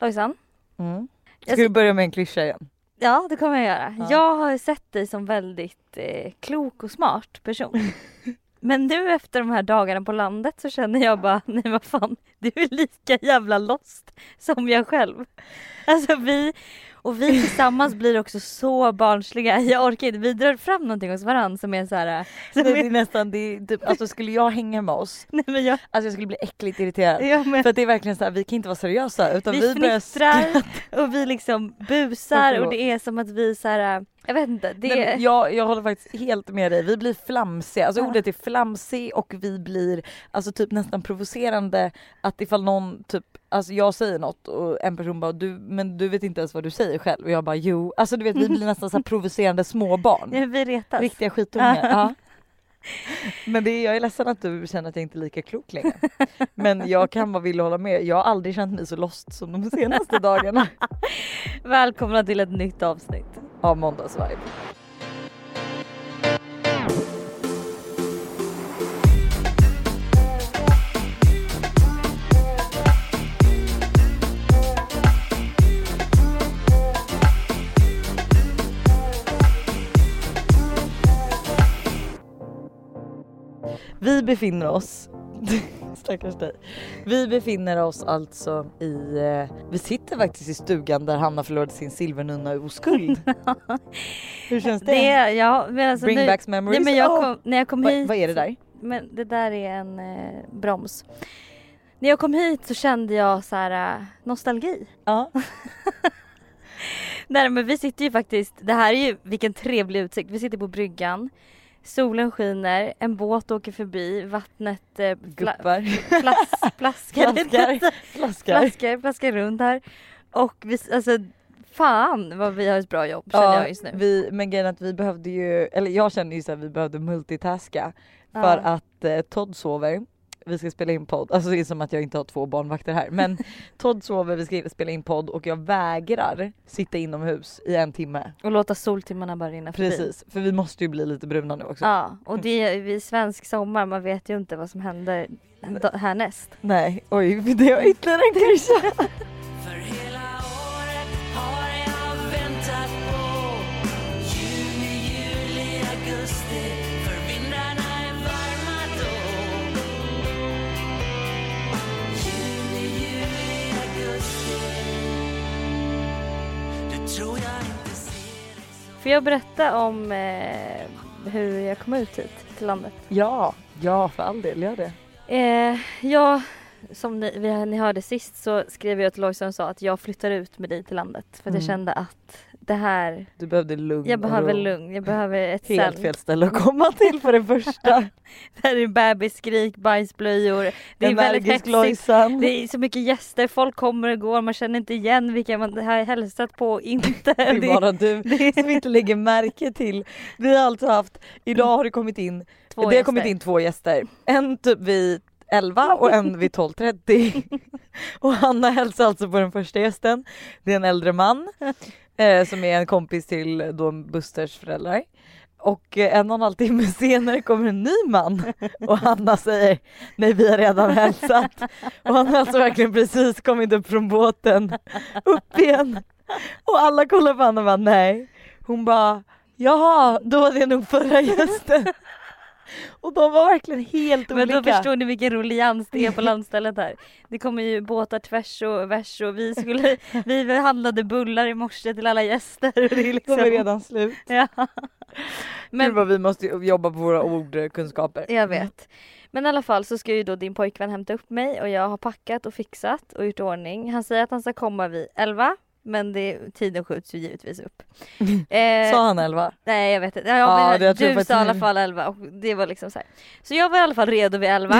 Lojsan, Mm. Ska du börja med en klyscha igen? ja det kommer jag göra. Ja. Jag har sett dig som väldigt eh, klok och smart person. Men nu efter de här dagarna på landet så känner jag bara, nej vad fan, du är lika jävla lost som jag själv. Alltså vi, och vi tillsammans blir också så barnsliga. Jag orkar inte, vi drar fram någonting hos varandra som är så här. Som Det är, nästan, det är typ, alltså skulle jag hänga med oss, nej men jag, alltså jag skulle bli äckligt irriterad. jag men, För det är verkligen så här, vi kan inte vara seriösa utan vi, vi börjar och vi liksom busar Förlåt. och det är som att vi så här. Jag vet inte, det Nej, jag, jag håller faktiskt helt med dig. Vi blir flamsiga. Alltså Ja. ordet är flamsig och vi blir alltså typ nästan provocerande att ifall någon typ, alltså jag säger något och en person bara du, men du vet inte ens vad du säger själv och jag bara jo. Alltså du vet vi blir nästan så provocerande småbarn. Ja, vi retas. Riktiga skitungar. ja. Men det är, jag är ledsen att du känner att jag inte är lika klok längre. Men jag kan vara villig att hålla med. Jag har aldrig känt mig så lost som de senaste dagarna Välkomna till ett nytt avsnitt. av måndagsvibe. Vi befinner oss, stackars dig. Vi befinner oss alltså i, eh, vi sitter faktiskt i stugan där Hanna förlorade sin silvernunna oskuld. Hur känns det? Det, ja, men alltså Bring nu, back memories. nej, men jag kom, när jag kom hit. vad är det där? Men det där är en eh, broms. När jag kom hit så kände jag så här eh, nostalgi. Ja. Nej men vi sitter ju faktiskt, det här är ju vilken trevlig utsikt. Vi sitter på bryggan. Solen skiner, en båt åker förbi, vattnet eh, Guppar. plaskar. Flaskar. plaskar, plaskar runt här. Och vi, alltså fan vad vi har ett bra jobb känner jag just nu. Vi, men grejen att vi behövde ju, eller jag känner ju att vi behövde multitaska för Ja. att eh, Todd sover. Vi ska spela in podd, alltså det är som att jag inte har två barnvakter här men Todd sover, vi ska spela in podd och jag vägrar sitta inomhus i en timme. Och låta soltimmarna bara rinna förbi. Precis, för vi måste ju bli lite bruna nu också. Ja, och det är vid svensk sommar, man vet ju inte vad som händer härnäst. Nej, oj det var ytterligare en klyscha. Får jag berätta om eh, hur jag kom ut hit till landet? Ja, ja för all del, gör det. Eh, jag, som ni, vi, ni hörde sist så skrev jag till Lojsan och sa att jag flyttar ut med dig till landet. För att jag Mm. kände att det här, Du behövde lugn jag behöver ro. lugn, jag behöver ett Helt zen. fel ställe att komma till för det första. Där är bebisskrik, bajsblöjor. Det är väldigt hetsigt. Lojsan. Det är så mycket gäster, folk kommer och går, man känner inte igen vilka man har hälsat på och inte. Det är bara du det som inte lägger märke till. Vi har alltså haft, idag har det kommit in, två det har gäster. kommit in två gäster. En typ vid 11 och en vid 12.30. och Hanna hälsar alltså på den första gästen. Det är en äldre man eh, som är en kompis till då Busters föräldrar. Och eh, en och en halv timme senare kommer en ny man och Hanna säger nej vi har redan hälsat. Och han har alltså verkligen precis kommit upp från båten, upp igen. Och alla kollar på Hanna och bara nej. Hon bara jaha då var det nog förra gästen. Och de var verkligen helt Men olika. då förstår ni vilken ruljans det är på landstället här. Det kommer ju båtar tvärs och värs och vi skulle, vi handlade bullar i morse till alla gäster. Och det är liksom, De är redan slut. Ja. Men Men vad vi måste jobba på våra ordkunskaper. jag vet. Men i alla fall så ska ju då din pojkvän hämta upp mig och jag har packat och fixat och gjort ordning. Han säger att han ska komma vid 11 men det, tiden skjuts ju givetvis upp. Eh, Sa han elva? Nej jag vet inte. Ja, Ja, men du sa i alla fall 11 och det var liksom så här. Så jag var i alla fall redo vid 11.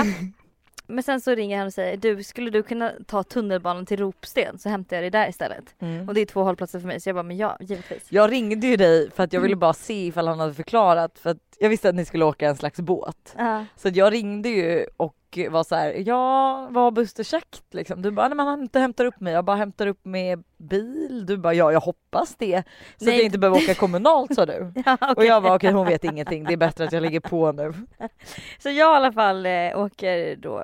men sen så ringer han och säger du skulle du kunna ta tunnelbanan till Ropsten så hämtar jag dig där istället. Mm. Och det är två hållplatser för mig så jag bara men ja givetvis. Jag ringde ju dig för att jag ville Mm. bara se ifall han hade förklarat för att jag visste att ni skulle åka en slags båt. Ja. Så jag ringde ju och var så här, ja vad har Buster sagt liksom? Du bara, nej men han inte hämtar upp mig, jag bara hämtar upp med bil. Du bara, ja jag hoppas det. Så Nej. att jag inte behöver åka kommunalt sa du. Ja, Och okej. jag bara okej hon vet ingenting, det är bättre att jag ligger på nu. Så jag i alla fall eh, åker då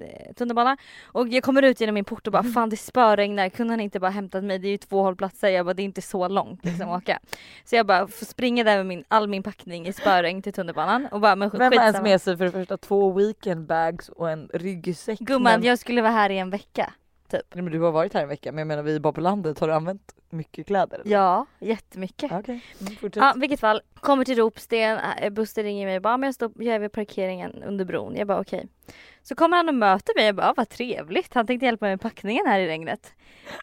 eh, tunnelbana. Och jag kommer ut genom min port och bara Mm. fan det spöregnar, kunde han inte bara hämtat mig? Det är ju två hållplatser. Jag bara det är inte så långt liksom Mm. att åka. Så jag bara får springa där med min, all min packning i spöregn till tunnelbanan och bara men Vem har ens med sig för det första två weekend bags och en ryggsäck? Gumman men, jag skulle vara här i en vecka. Nej, men du har varit här en vecka men jag menar vi är bara på landet, har du använt mycket kläder? eller? Ja, jättemycket. Okej, mm, fortsätt. Ja, vilket fall. Kommer till Ropsten, äh, Buster ringer mig och bara, men jag, står, jag är vid parkeringen under bron. Jag bara okej. Så kommer han och möter mig. Jag bara, vad trevligt. Han tänkte hjälpa mig med packningen här i regnet.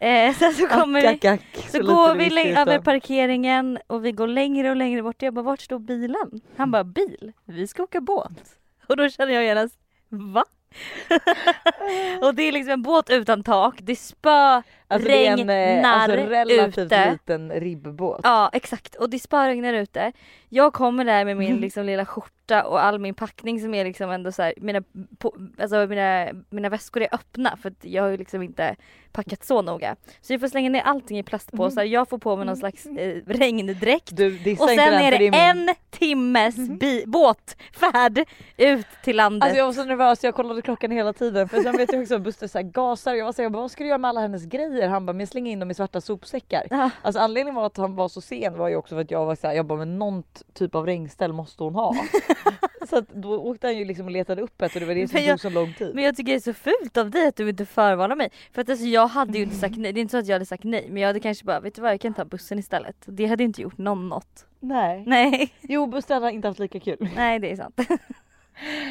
Eh, sen så kommer Ack, ack, ack. så lite går vi över parkeringen och vi går längre och längre bort. Jag bara, vart står bilen? Han bara, bil? Vi ska åka båt. Och då känner jag genast, va? och det är liksom en båt utan tak, det är spö, Alltså det är en eh, alltså, regnar relativt ute. liten ribbåt. Ja exakt och det spöregnar ute. Jag kommer där med min Mm. liksom lilla skjorta och all min packning som är liksom ändå så här, mina, på, alltså mina, mina väskor är öppna för att jag har ju liksom inte packat så noga. Så jag får slänga ner allting i plastpåsar, jag får på mig någon slags eh, regndräkt Du och sen är det det är min... en timmes bi- båtfärd ut till landet. Alltså jag var så nervös, jag kollade klockan hela tiden för sen vet jag också att Buster så här gasar jag var så här, jag bara, vad ska du göra med alla hennes grejer? Han bara, men släng in dem i svarta sopsäckar. Ja. Alltså anledningen var att han var så sen var ju också för att jag var såhär, jag bara men någon typ av regnställ måste hon ha. så att då åkte han ju liksom och letade upp ett och det var det som jag- tog så lång tid. Men jag tycker det är så fult av dig att du inte förvarnar mig. För att alltså jag hade ju inte sagt nej, det är inte så att jag hade sagt nej men jag hade kanske bara, vet du vad jag kan ta bussen istället. Det hade inte gjort någon något. Nej. Nej, Jo Buster hade inte haft lika kul. nej det är sant.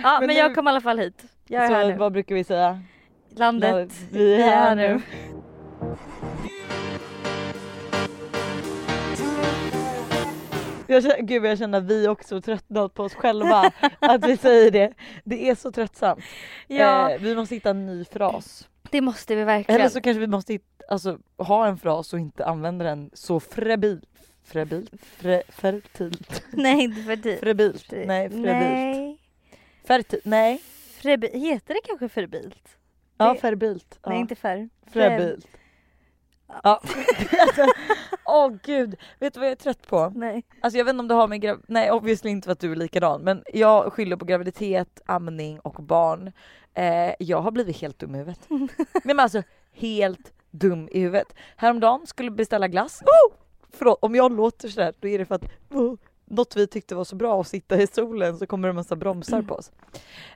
ja men, Men jag nu- kom i alla fall hit. Jag är här Så nu. vad brukar vi säga? Landet, vi är här nu. Jag känner, gud jag känner att vi också har tröttnat på oss själva att vi säger det. Det är så tröttsamt. Ja Eh, vi måste hitta en ny fras. det måste vi verkligen. Eller så kanske vi måste hitta, alltså, ha en fras och inte använda den så frebil, frebil, fre, fertilt. Nej inte dig. Frebilt. Nej, frebilt. Nej. Fertilt. Nej. Frebi- heter det kanske ferbilt? Ja, ferbilt. Ja. Nej inte fer. Frebilt. Ja. alltså, Åh gud, vet du vad jag är trött på? Nej. Alltså jag vet inte om det har med grav... Nej obviously inte för att du är likadan men jag skyller på graviditet, amning och barn. Eh, jag har blivit helt dum i huvudet. Nej men alltså helt dum i huvudet. Häromdagen skulle beställa glass. Oh! Förlåt om jag låter sådär då är det för att oh, något vi tyckte var så bra att sitta i solen så kommer det en massa bromsar på oss.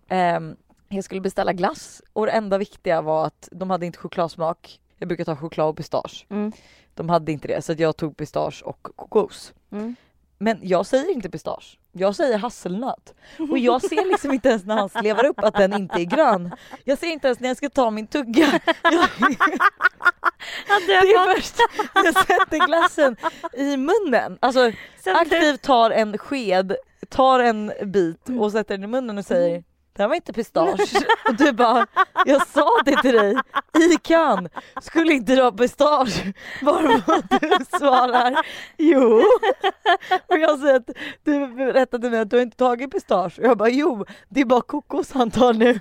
Ehm, jag skulle beställa glass och det enda viktiga var att de hade inte chokladsmak. Jag brukar ta choklad och pistage. Mm. De hade inte det så jag tog pistage och kokos. Mm. Men jag säger inte pistage. Jag säger hasselnöt. Och jag ser liksom inte ens när han slevar upp att den inte är grön. Jag ser inte ens när jag ska ta min tugga. Jag, det är först jag sätter glassen i munnen. Alltså aktivt tar en sked, tar en bit och sätter den i munnen och säger det här var inte pistage. Och du bara, jag sa det till dig i kön. Skulle inte du ha pistage? Varpå du svarar, jo. Och jag säger att du berättade mig att du har inte tagit pistage. Och jag bara, jo det är bara kokos han tar nu.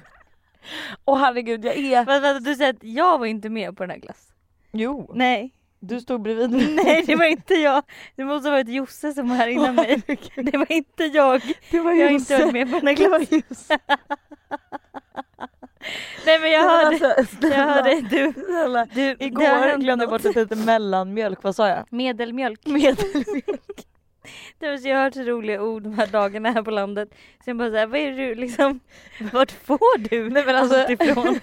Och herregud jag är, Vänta, du säger att jag var inte med på den här glass. jo Nej. Du stod bredvid mig. Nej det var inte jag. Det måste ha varit Josse som var här innan mig. Det var inte jag. Det var Jag har inte Josse. varit med på den här. Josse. Nej men jag hörde, Alltså, jag snälla, hörde du. snälla. du Igår glömde jag bort att lite mellanmjölk, vad sa jag? Medelmjölk. Medelmjölk. Det var så jag har hört så roliga ord de här dagarna här på landet. Så jag bara såhär, vad är du liksom, vart får du Nej men alltså, allt ifrån?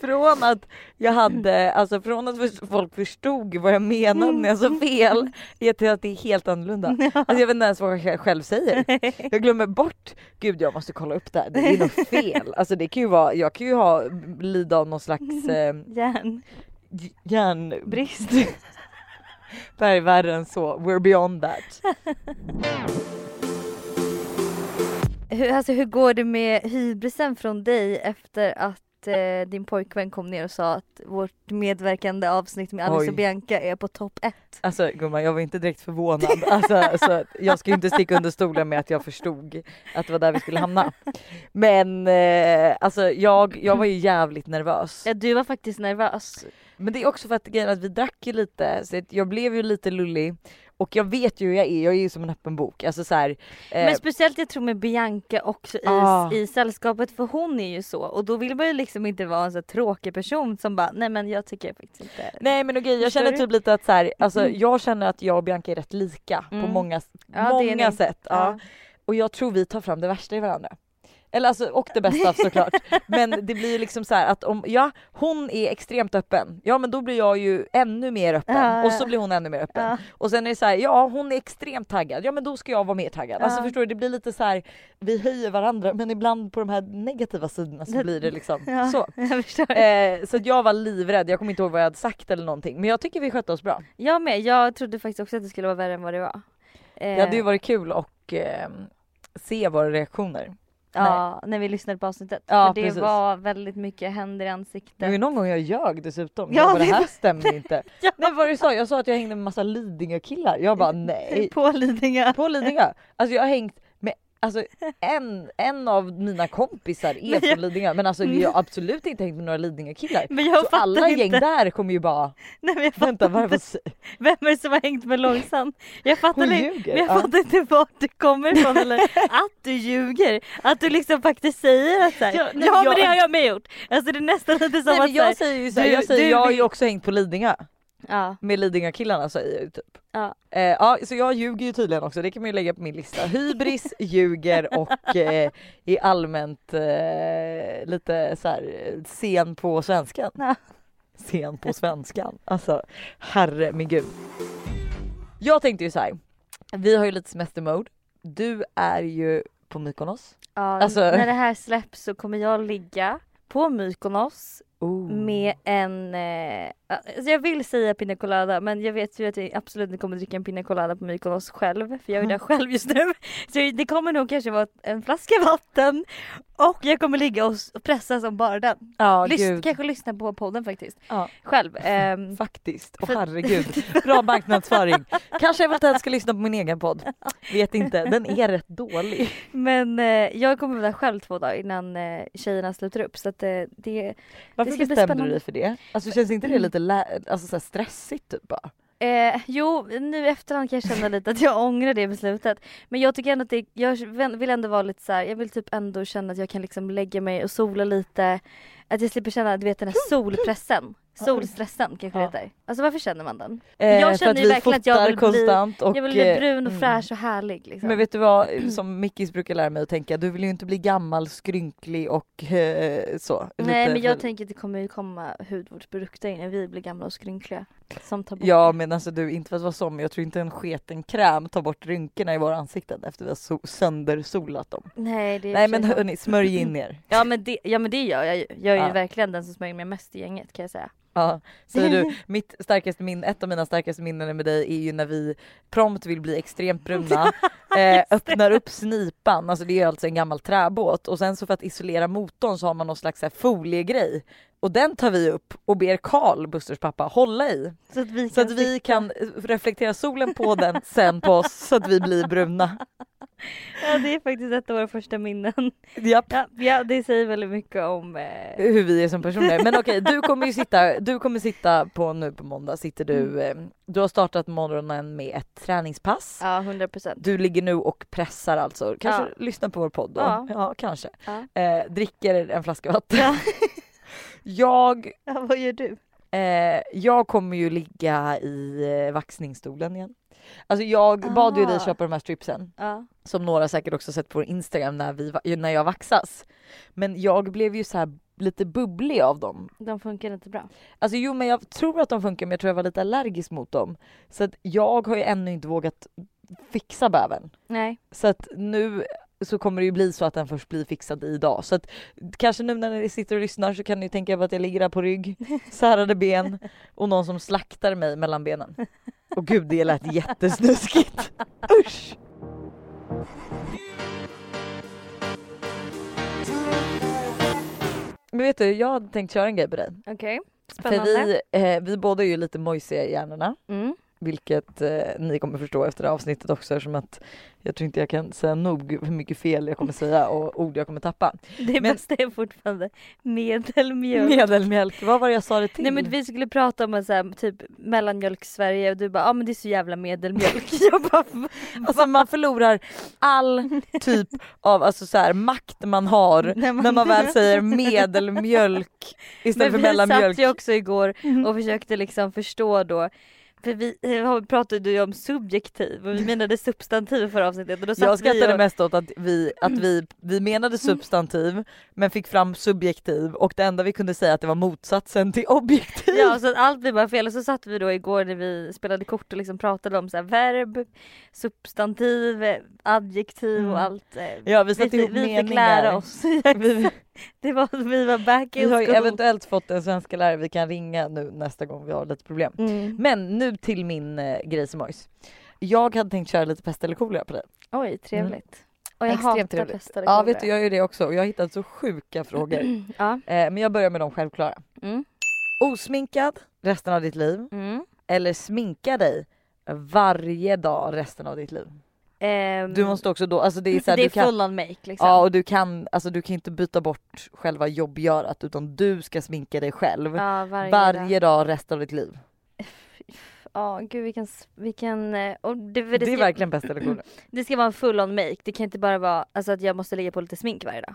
Från att jag hade, alltså från att folk förstod vad jag menade när jag sa fel, till att det är helt annorlunda. Alltså jag vet inte ens vad jag själv säger. Jag glömmer bort, gud jag måste kolla upp det här, det är något fel. Alltså det kan ju vara, jag kan ju ha, lida av någon slags eh, Järn. järnbrist. Brist. Det här är värre än så, we're beyond that. Hur, alltså, hur går det med hybrisen från dig efter att eh, din pojkvän kom ner och sa att vårt medverkande avsnitt med Alice Oj. och Bianca är på topp ett? Alltså gumman jag var inte direkt förvånad. Alltså, alltså, jag ska ju inte sticka under stolen med att jag förstod att det var där vi skulle hamna. Men eh, alltså jag, jag var ju jävligt nervös. Ja du var faktiskt nervös. Men det är också för att att vi drack ju lite så jag blev ju lite lullig Och jag vet ju hur jag är, jag är ju som en öppen bok. Alltså så här, eh, Men speciellt jag tror med Bianca också i, Ah. i sällskapet för hon är ju så och då vill man ju liksom inte vara en så tråkig person som bara nej men jag tycker faktiskt inte Nej men okej jag Förstår känner du? typ lite att så här, alltså jag känner att jag och Bianca är rätt lika på Mm. många, Ja, många sätt. Ja. Och jag tror vi tar fram det värsta i varandra. Eller alltså, och det bästa såklart. Men det blir ju liksom så här att om, ja hon är extremt öppen, ja men då blir jag ju ännu mer öppen Ja, och så blir hon ännu mer öppen. Ja. Och sen är det så här, ja hon är extremt taggad, ja men då ska jag vara mer taggad. Alltså Ja. förstår du, det blir lite så här, vi höjer varandra men ibland på de här negativa sidorna så blir det liksom så. Eh, så jag var livrädd, jag kommer inte ihåg vad jag hade sagt eller någonting men jag tycker vi skötte oss bra. Jag med, jag trodde faktiskt också att det skulle vara värre än vad det var. Eh, Det hade ju varit kul och eh, se våra reaktioner. Ja, när vi lyssnade på avsnittet. Ja, för det precis. var väldigt mycket händer i Det ansiktet. var ju någon gång jag ljög dessutom. Ja, jag bara, det det här var- stämmer inte. Ja. Nej vad var det du sa? Jag sa att jag hängde med massa Lidingö-killar. Jag bara nej. På Lidingö. På Lidingö. Alltså jag har hängt Alltså en, en av mina kompisar är från Lidingö men alltså jag har absolut inte hängt med några Lidingö-killar. Men jag Så alla inte. gäng där kommer ju bara Nej, men jag vänta vad, Vem är det som har hängt med Långsan? Jag fattar, hon ljuger. men jag Ja. fattar inte vart du kommer ifrån eller att du ljuger. Att du liksom faktiskt säger att såhär, Ja, ja, nej, men jag- det har jag med gjort. Alltså det är nästan lite som Nej, att men jag såhär, säger ju såhär, du- jag, säger, du jag har ju också hängt på Lidingö. Ja, Med Lidingö-killarna säger jag ju typ. ja. Eh, ja, så jag ljuger ju tydligen också, det kan man ju lägga på min lista. Hybris, ljuger och eh, är allmänt eh, lite så här sen på svenskan. Ja. Sen på svenskan. Alltså herre min gud. Jag tänkte ju så här. vi har ju lite semestermode. Du är ju på Mykonos. ja Alltså- När det här släpps så kommer jag ligga på Mykonos Oh. med en, eh, alltså jag vill säga pina colada men jag vet ju att jag absolut inte kommer dricka en pina colada på Mykonos själv för jag är där själv just nu. Så det kommer nog kanske vara en flaska vatten och jag kommer ligga och pressa som bara den. Ja Lys- gud. kanske lyssna på podden faktiskt. Ja. Själv. Ehm, Faktiskt, och herregud. Bra marknadsföring. Kanske eventuellt ska lyssna på min egen podd. Vet inte, den är rätt dålig. men eh, jag kommer vara där själv två dagar innan eh, tjejerna slutar upp så att eh, det Varför bestämde du dig för det? Alltså känns inte det lite lä- alltså, så stressigt typ bara? Eh, jo, nu i efterhand kan jag känna lite att jag ångrar det beslutet. Men jag tycker ändå att det, jag vill ändå vara lite så här, jag vill typ ändå känna att jag kan liksom lägga mig och sola lite. Att jag slipper känna, du vet den här solpressen. Solstressen kanske Ja. det heter. Alltså varför känner man den? Eh, jag känner ju verkligen att jag vill bli- konstant och... Jag vill bli eh, brun och mm. fräsch och härlig liksom. Men vet du vad som Mickis brukar lära mig att tänka, du vill ju inte bli gammal, skrynklig och eh, så. Nej men jag för- tänker att det kommer ju komma hudvårdsprodukter innan vi blir gamla och skrynkliga. Som tar bort Ja men alltså du, inte för att vara men jag tror inte en sketen kräm tar bort rynkorna i våra ansikten efter vi har so- söndersolat dem. Nej det är Nej men hörni, smörj in er. Ja men det, ja men det gör jag ju. Jag är Ja. ju verkligen den som smörjer mig mest i gänget kan jag säga. Ja, säger du, mitt starkaste minne, ett av mina starkaste minnen med dig är ju när vi prompt vill bli extremt bruna, eh, öppnar upp snipan, alltså det är alltså en gammal träbåt och sen så för att isolera motorn så har man någon slags så här foliegrej och den tar vi upp och ber Karl, Busters pappa, hålla i. Så att vi så kan att vi kan eh, reflektera solen på den, sen på oss så att vi blir bruna. Ja det är faktiskt ett av våra första minnen. Japp. Ja, ja det säger väldigt mycket om... Eh... hur vi är som personer. Men okej, du kommer ju sitta, du kommer sitta på nu på måndag sitter du, eh, du har startat morgonen med ett träningspass. Ja 100 procent. Du ligger nu och pressar alltså, kanske Ja. lyssnar på vår podd då? Ja. Ja, kanske. Ja. Eh, dricker en flaska vatten. Ja. jag, ja vad gör du? eh, jag kommer ju ligga i eh, vaxningsstolen igen. Alltså jag bad ju dig köpa de här stripsen Ja. som några säkert också sett på Instagram när, vi, när jag vaxas. Men jag blev ju så här lite bubblig av dem. De funkar inte bra. Alltså jo men jag tror att de funkar men jag tror jag var lite allergisk mot dem. Så att jag har ju ännu inte vågat fixa bäven. Nej. Så att nu så kommer det ju bli så att den först blir fixad idag. Så att kanske nu när ni sitter och lyssnar så kan ni tänka på att jag ligger där på rygg, särade ben och någon som slaktar mig mellan benen. Och gud det lät jättesnuskigt. Usch! Men vet du, jag hade tänkt köra en grej på dig. Okej. För Spännande. vi, eh, vi båda är ju lite mojsiga i hjärnorna. Mm. Vilket eh, ni kommer förstå efter det här avsnittet också eftersom att jag tror inte jag kan säga nog hur mycket fel jag kommer säga och ord jag kommer tappa. Det Men- bästa är fortfarande medelmjölk. Medelmjölk, vad var det jag sa det till? Nej men vi skulle prata om så här, typ mellanmjölk-Sverige och du bara ja ah, men det är så jävla medelmjölk. jag bara? Alltså man förlorar all typ av alltså så här, makt man har När man- när man väl säger medelmjölk istället Men för vi mellanmjölk. satt ju också igår och försökte liksom förstå då för vi eh, pratade ju om subjektiv och vi menade substantiv förra avsnittet och då Jag skrattade och, mest åt att vi, att vi, vi menade substantiv men fick fram subjektiv och det enda vi kunde säga att det var motsatsen till objektiv. Ja så att allt blev bara fel och så satt vi då igår när vi spelade kort och liksom pratade om så verb, substantiv, adjektiv Mm. och allt. eh, Ja vi satte vi, ihop vi fick meningar. lära oss. Vi, det var, vi var back vi in har ju eventuellt fått en svenska lärare vi kan ringa nu nästa gång vi har lite problem. Mm. Men nu till min eh, grej som mojs. Jag hade tänkt köra lite pest eller kolera på dig. Oj trevligt. Och jag Mm. Extremt hatar trevligt. pest eller Ja kolera. vet du jag gör det också jag har hittat så sjuka frågor. Ja. Eh, men jag börjar med de självklara. Mm. Osminkad resten av ditt liv Mm. eller sminka dig varje dag resten av ditt liv. Ehm, Du måste också då, alltså det är så här, det är du kan, full on make liksom. ja och du kan, alltså du kan inte byta bort själva jobbgörat utan du ska sminka dig själv Ja, varje, varje, dag. dag resten av ditt liv. Ja gud vilken, vilken eh, och det, det, Det, är ska, verkligen bäst eller kolera. det ska vara en full on make. Det kan inte bara vara alltså, att jag måste lägga på lite smink varje dag.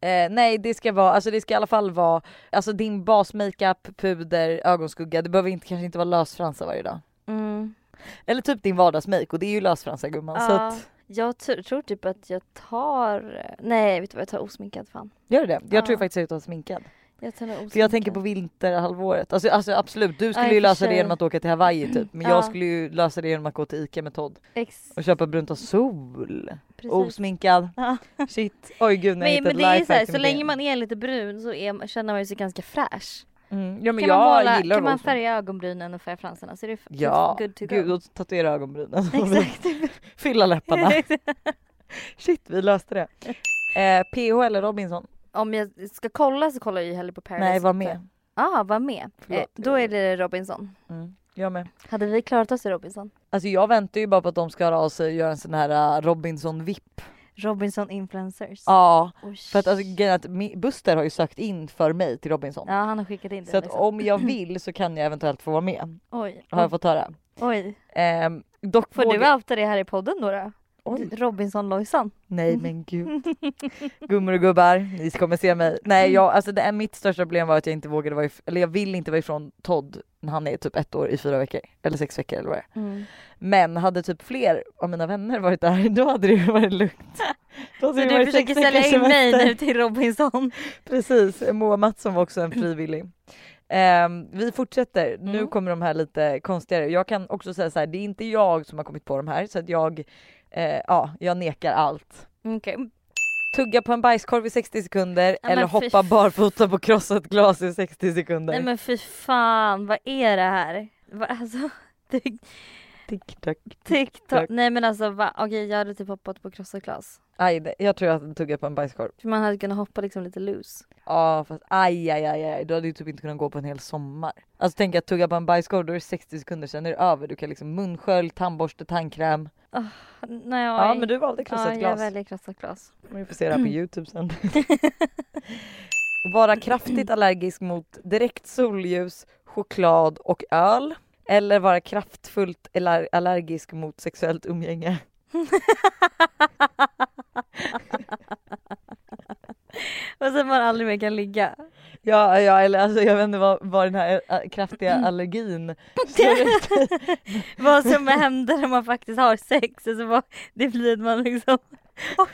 Eh, nej det ska vara, alltså det ska i alla fall vara, alltså din basmakeup, puder, ögonskugga, det behöver inte, kanske inte vara lösfransar varje dag. Eller typ din vardagsmake och det är ju lösfransar gumman så Ja, att, jag tr- tror typ att jag tar, nej vet du vad jag tar osminkad fan. gör det det? Jag Ja. tror faktiskt att jag är sminkad. Jag tar. För jag tänker på vinterhalvåret. Alltså, alltså absolut, du skulle Ja, ju lösa det genom att åka till Hawaii typ. Men Ja. jag skulle ju lösa det genom att gå till ICA med Todd Ex, och köpa brunt av sol. precis. Osminkad. Ja. Shit. Oj gud när jag Men, men hittade det är så, här, så länge man är lite brun så är, känner man sig ganska fräsch. Mm. Ja men kan jag man, måla, gillar kan man färga ögonbrynen och färga fransarna så är det Ja, good to go. gud och tatuera ögonbrynen. Exakt. Fylla läpparna. Shit vi löste det. Eh, PH eller Robinson? Om jag ska kolla så kollar jag hellre på Paradise Nej var med. Ja, ah, var med. Förlåt. Eh, då är det Robinson. Mm. Jag med. Hade vi klarat oss i Robinson? Alltså jag väntar ju bara på att de ska höra av sig och göra en sån här uh, Robinson influencers. Ja. Oj. För att alltså, att Buster har ju sökt in för mig till Robinson. Ja han har skickat in det. Så att liksom. om jag vill så kan jag eventuellt få vara med. Oj. Har jag fått höra. Oj. Ehm, dock Får vågar- du outa det här i podden då? då? Oj. Robinson Lojsan. Nej men gud. Gummor och gubbar, ni kommer se mig. Nej jag, alltså det är mitt största problem var att jag inte vågade vara if- eller jag vill inte vara ifrån Todd när han är typ ett år i fyra veckor. Eller sex veckor eller vad det är. Mm. Men hade typ fler av mina vänner varit där då hade det ju varit lugnt. Så du försöker sälja in mig nu till Robinson? Precis, Moa Mattsson var också en frivillig. Ehm, vi fortsätter, nu Mm. kommer de här lite konstigare. Jag kan också säga så här, det är inte jag som har kommit på de här så att jag, eh, ja, jag nekar allt. Okej. Tugga på en bajskorv i 60 sekunder men eller hoppa f- barfota på krossat glas i 60 sekunder. Nej men fy fan, vad är det här? Alltså, Tik- TikTok. TikTok. Nej men alltså va? okej jag hade typ hoppat på krossat glas. Aj, nej, jag tror jag hade tuggat på en bajskorv. För man hade kunnat hoppa liksom lite loose. Ja fast aj aj aj aj, du hade ju typ inte kunnat gå på en hel sommar. Alltså tänk att tugga på en bajskorv då är det 60 sekunder sen är det över. Du kan liksom munskölj, tandborste, tandkräm. Nej, Ja men du valde krossat ja, jag glas. väljer krossat glas. Vi får se det här på youtube sen. Vara kraftigt allergisk mot direkt solljus, choklad och öl. Eller vara kraftfullt aller- allergisk mot sexuellt umgänge. Och sen man aldrig mer kan ligga. Ja, ja eller alltså jag vet inte vad, vad den här äh, kraftiga allergin vad som händer när man faktiskt har sex. Alltså vad, det blir att man liksom Och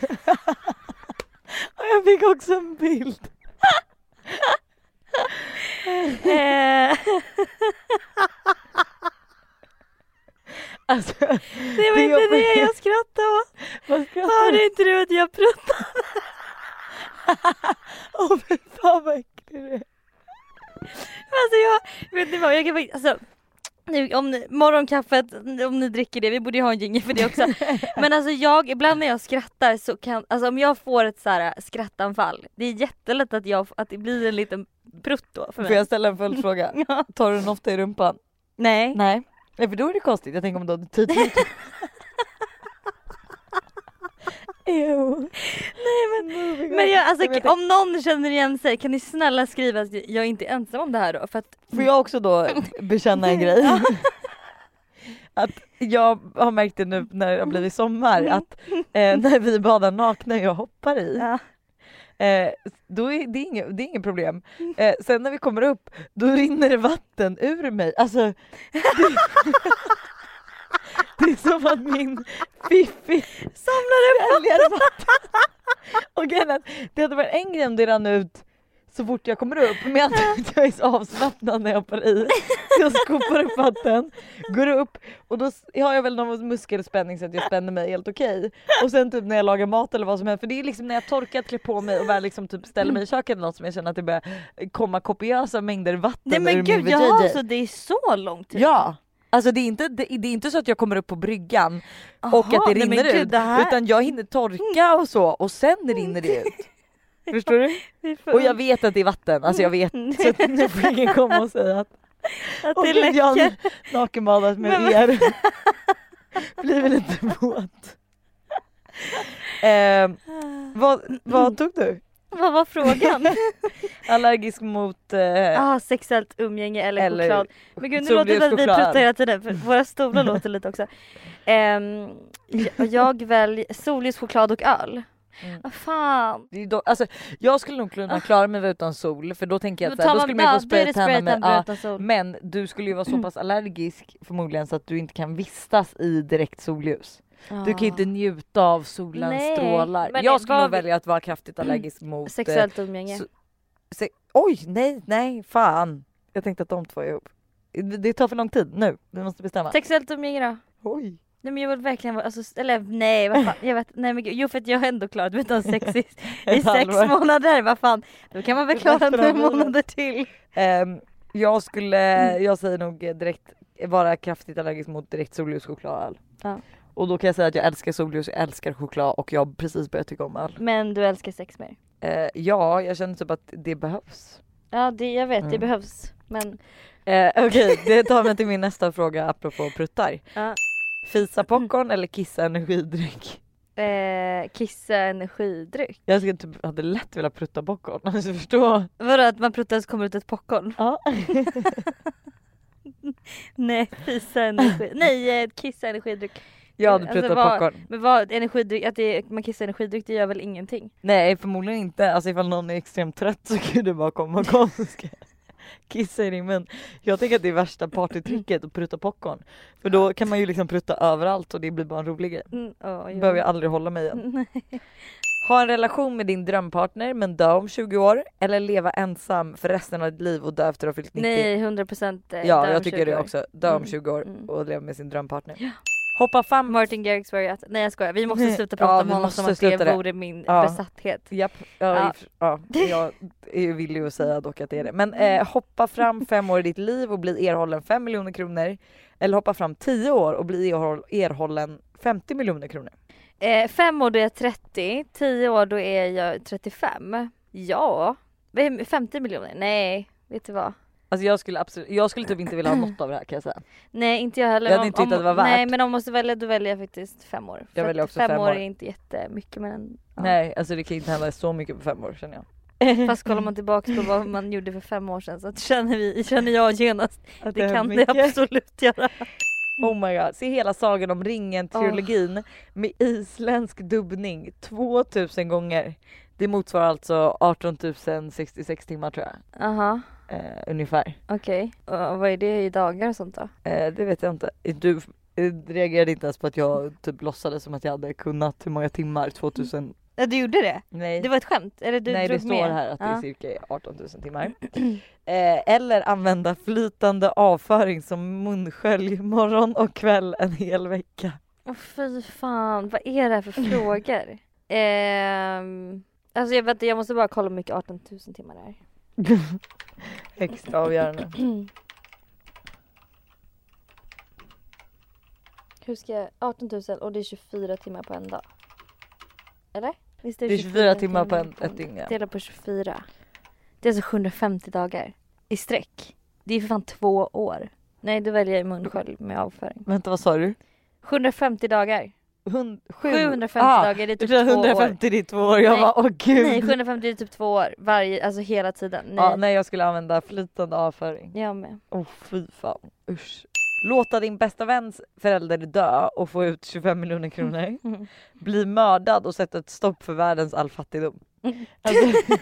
jag fick också en bild. Alltså, Det var Det inte det jag skrattade åt. Hörde inte du att jag pruttade? Åh fy fan vad äcklig du är. Alltså jag, vet ni vad, jag kan faktiskt, alltså nu, om ni, morgonkaffet, om ni dricker det, vi borde ju ha en jingel för det också. Men alltså jag, ibland när jag skrattar så kan, alltså om jag får ett så här skrattanfall, det är jättelätt att, jag, att det blir en liten prutt då för mig. Får jag ställa en följdfråga? Ja. Tar du den ofta i rumpan? Nej. Nej. Nej för då är det konstigt, jag tänker om du hade tydligt Ew. Nej men, men jag, alltså, jag om någon känner igen sig kan ni snälla skriva att jag inte är ensam om det här då? För att Får jag också då bekänna en grej? att jag har märkt det nu när det har blivit sommar att eh, när vi badar nakna jag hoppar i. Ja. Eh, då är det inget, det är inget problem. Eh, sen när vi kommer upp då rinner det vatten ur mig. Alltså, det, det är som att min fiffi samlar upp vatten. Och det hade varit en grej om det rann ut så fort jag kommer upp men jag tror att jag är så avslappnad när jag hoppar i. Så jag skopar upp vatten, går upp och då har jag väl någon muskelspänning så att jag spänner mig helt okej. Och sen typ när jag lagar mat eller vad som helst för det är liksom när jag torkat, klär på mig och väl liksom typ ställer mig i köket eller något som jag känner att det börjar komma kopiösa mängder vatten Nej men gud jaha så det är så lång tid? Ja! Alltså det är, inte, det, det är inte så att jag kommer upp på bryggan och att Aha, det nej, rinner gud, ut det utan jag hinner torka och så och sen rinner det ut. Förstår du? Och jag vet att det är vatten, alltså jag vet så nu får ingen komma och säga att att det jag läcker. har nakenbadat med Men- er. Blir väl lite våt. Eh, vad, vad tog du? Vad var frågan? Allergisk mot eh, ah, sexuellt umgänge eller, Eller choklad. Men gud nu låter det som att vi pruttar hela tiden för våra stolar låter lite också. Um, jag, jag väljer solljuschoklad och öl. Mm. Vad fan. det är då, alltså, jag skulle nog kunna klara mig utan sol för då tänker jag att då skulle man ju få spraytanna med, spraytan ja, men du skulle ju vara så pass allergisk förmodligen så att du inte kan vistas i direkt solljus. Du kan inte njuta av solens Ah. Nej, strålar. Jag skulle nog vi- välja att vara kraftigt allergisk mot eh, Sexuellt umgänge. så- Se, oj, nej, nej, fan. Jag tänkte att de två är ihop. Det det tar för lång tid nu, vi måste bestämma. Sexuellt umgänge då? Oj. Nej men jag vill verkligen vara, alltså, eller nej vad fan, jag vet, nej men gud, jo för att jag har ändå klarat mig utan sex i, i sex månader, vad fan. Då kan man väl klara några månader till. Ehm, jag skulle, jag säger nog eh, direkt vara kraftigt allergisk mot direkt solljuschoklad och öl. Ja. Och då kan jag säga att jag älskar solljus, jag älskar choklad och jag har precis börjat tycka om öl. Men du älskar sex mer? Eh, ja, jag känner typ att det behövs. Ja det, jag vet, det Mm. behövs. Men Eh, Okej, det tar mig till min nästa fråga apropå pruttar. ja. Fisa popcorn eller kissa energidryck? Eh, kissa energidryck. Jag skulle typ, hade lätt velat prutta popcorn, alltså förstå. Vadå att man pruttar så kommer ut ett popcorn? Ja. Nej, fisa energi. Nej, eh, kissa energidryck. Jag hade Alltså, pruttat vad- popcorn. Men vad, energidryck, att det, man kissar energidryck det gör väl ingenting? Nej förmodligen inte, alltså ifall någon är extremt trött så kan du bara komma ska kissa i din mun. Jag tänker att det är värsta partytricket att prutta popcorn. För då kan man ju liksom prutta överallt och det blir bara en rolig grej. Mm, oh, behöver jag aldrig hålla mig igen. Ha en relation med din drömpartner men dö om 20 år eller leva ensam för resten av ditt liv och dö efter att har fyllt 90. Nej, 100 procent. Eh, ja dö om jag tycker 20 det år. också. Dö om Mm, 20 år mm. och leva med sin drömpartner. Ja. Hoppa fram. Martin Garrix var ju att, nej jag skojar, vi måste sluta prata Ja, om honom som att det det. vore min Ja. besatthet. Japp, ja, Ja. ja. ja, jag är ju villig att säga dock att det är det. Men eh, hoppa fram fem år i ditt liv och bli erhållen 5 miljoner kronor. Eller hoppa fram 10 år och bli erhåll, erhållen 50 miljoner kronor. Eh, fem år då är jag 30, 10 år då är jag 35. Ja, vad är 50 miljoner? Nej, vet du vad? Alltså jag skulle absolut, jag skulle typ inte vilja ha något av det här kan jag säga. Nej inte jag heller. Jag hade Om- inte tyckt att det var värt. Nej men om man måste välja då väljer jag faktiskt fem år. För Jag väljer också fem år år. är inte jättemycket men en, ja. Nej alltså det kan inte hända så mycket på fem år känner jag. Fast kollar man tillbaka på vad man gjorde för fem år sedan så känner, vi, känner jag genast Att det är kan det mycket. absolut göra. Oh my god, se hela Sagan om ringen-trilogin med isländsk dubbning 2000 gånger. Det motsvarar alltså 18 066 timmar tror jag. Aha, Eh, ungefär. okej. Och vad är det i dagar och sånt då? Eh, det vet jag inte. Du eh, reagerade inte ens på att jag typ låtsades som att jag hade kunnat hur många timmar 2000? Ja du gjorde det? Nej, Det var ett skämt? Eller du nej det drog står med? här att det är cirka 18 000 timmar. eh, eller använda flytande avföring som munskölj morgon och kväll en hel vecka. Åh fy fan, vad är det här för frågor? Ehm, alltså jag vet jag måste bara kolla hur mycket 18 000 timmar det är. Extra avgörande. Hur ska jag, 18 000 och det är 24 timmar på en dag. Eller? Visst Det är 24 timmar på en- ett dygn, ja. Dela på 24. Det är alltså 750 dagar i sträck. Det är för fan två år. Nej då väljer jag munskölj med avföring. Vänta vad sa du? 750 dagar. Hund, sju? 750 Ah, dagar, det är typ trodde två år. 150 är två år. Jag Nej. bara åh gud. Nej 750 är typ två år, varje, alltså hela tiden. Nej. Ja, nej jag skulle använda flytande avföring. Jag med. Åh fy fan usch. Låta din bästa väns förälder dö och få ut 25 miljoner kronor. Mm. Bli mördad och sätta ett stopp för världens all fattigdom. Alltså,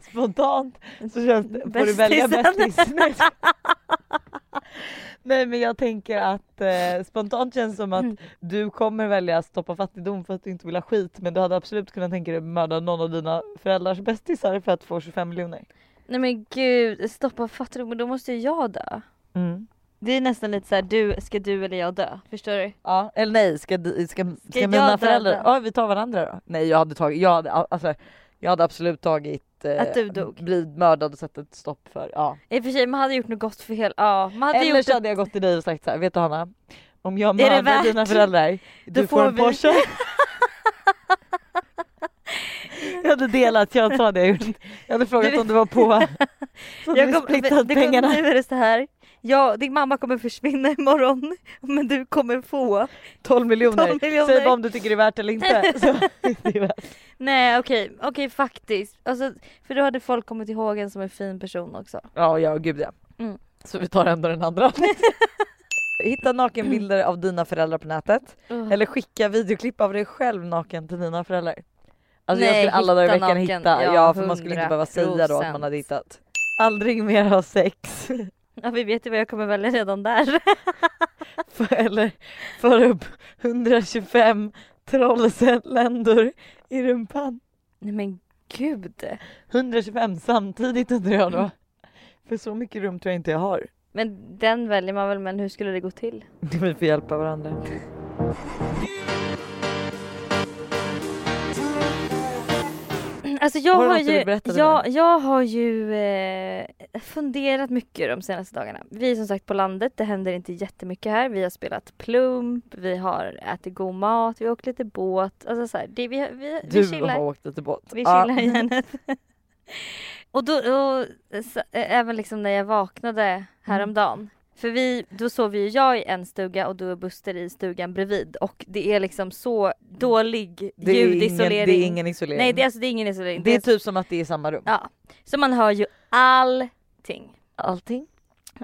spontant så känns det, får du välja Bästisen. bästis. Nej. Men jag tänker att eh, spontant känns som att Mm. du kommer välja stoppa fattigdom för att du inte vill ha skit men du hade absolut kunnat tänka dig mörda någon av dina föräldrars bästisar för att få 25 miljoner. Nej men gud, stoppa fattigdom, då måste ju jag dö. Mm. Det är nästan lite så här, du, ska du eller jag dö? Förstår du? Ja, eller nej, ska, ska, ska, jag mina föräldrar... Ja, vi tar varandra då. Nej, jag hade tagit, jag hade, alltså, jag hade absolut tagit eh, Att du dog? blivit mördad och satt ett stopp för. Ja. I och för sig, man hade gjort något gott för hela... Ja, man hade Eller gjort så hade jag gått till dig och sagt så här, vet du Hanna? Om jag mördar dina föräldrar, du får, en vi- Porsche. jag hade delat, jag sa det jag. Jag hade frågat om du var på. Så hade vi kom- splittat pengarna. Nu är det så här. Ja, din mamma kommer försvinna imorgon men du kommer få 12 miljoner. 12 miljoner. Säg bara om du tycker det är värt eller inte. Värt. Nej okej, okej faktiskt. Alltså, för då hade folk kommit ihåg en som en fin person också. Ja, ja gud ja. Mm. Så vi tar ändå den andra. Hitta nakenbilder av dina föräldrar på nätet. Uh. Eller skicka videoklipp av dig själv naken till dina föräldrar. Alltså jag Nej, skulle alla dagar i veckan naken. hitta. Ja, Ja, för man skulle inte behöva säga då att man 100%. hade hittat. Aldrig mer ha sex. Ja, vi vet ju vad jag kommer välja redan där. För- Eller för upp 125 trollcelländor i rumpan. Nej men gud. 125 samtidigt undrar jag då. För så mycket rum tror jag inte jag har. Men den väljer man väl men hur skulle det gå till? Vi får hjälpa varandra. Alltså jag Har har, ju, jag, jag har ju eh, funderat mycket de senaste dagarna. Vi är som sagt på landet, det händer inte jättemycket här. Vi har spelat plump, vi har ätit god mat, vi har åkt lite båt. Alltså så här, det, vi, vi, vi Du chillar. har åkt lite båt. Vi chillar gärna. och då, och, så, även liksom när jag vaknade häromdagen. För vi, då sov ju jag i en stuga och du och Buster i stugan bredvid och det är liksom så dålig Det är, ingen, ljudisolering. det är ingen isolering. Nej det är, alltså, det är ingen isolering. det är är, typ som att det är i samma rum. ja. Så man hör ju allting. Allting.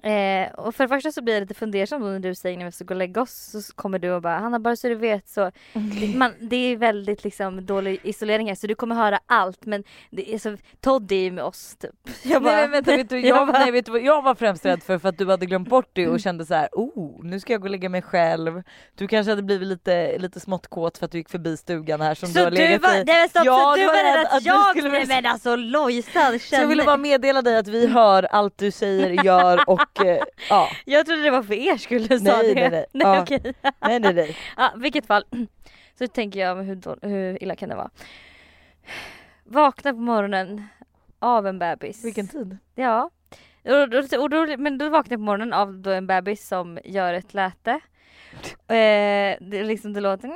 Eh, och för det första så blir jag lite fundersam när du säger när vi ska gå och lägga oss så kommer du och bara Hanna bara så du vet så det, man, det är väldigt liksom dålig isolering här så du kommer höra allt men det är så Todd är ju med oss typ. Jag nej men vänta, vet du, jag, bara- nej, vet du vad jag var främst rädd för? För att du hade glömt bort det och kände så här: oh nu ska jag gå och lägga mig själv. Du kanske hade blivit lite, lite smått kåt för att du gick förbi stugan här som du så har du legat var, i. nej, stopp, Jag så du var rädd att att du jag, skulle nej men alltså Lojsan Så jag ville känner bara meddela dig att vi hör allt du säger, gör och eh, ja. Jag trodde det var för er skull du sa Nej, det. nej, nej. nej Ja. okej. Nej nej nej. Ja, vilket fall. Så tänker jag, hur, hur illa kan det vara? Vakna på morgonen av en bebis. Vilken tid? Ja. Och då, och då, men då vaknar jag på morgonen av då en bebis som gör ett läte. Eh, det, liksom, det låter...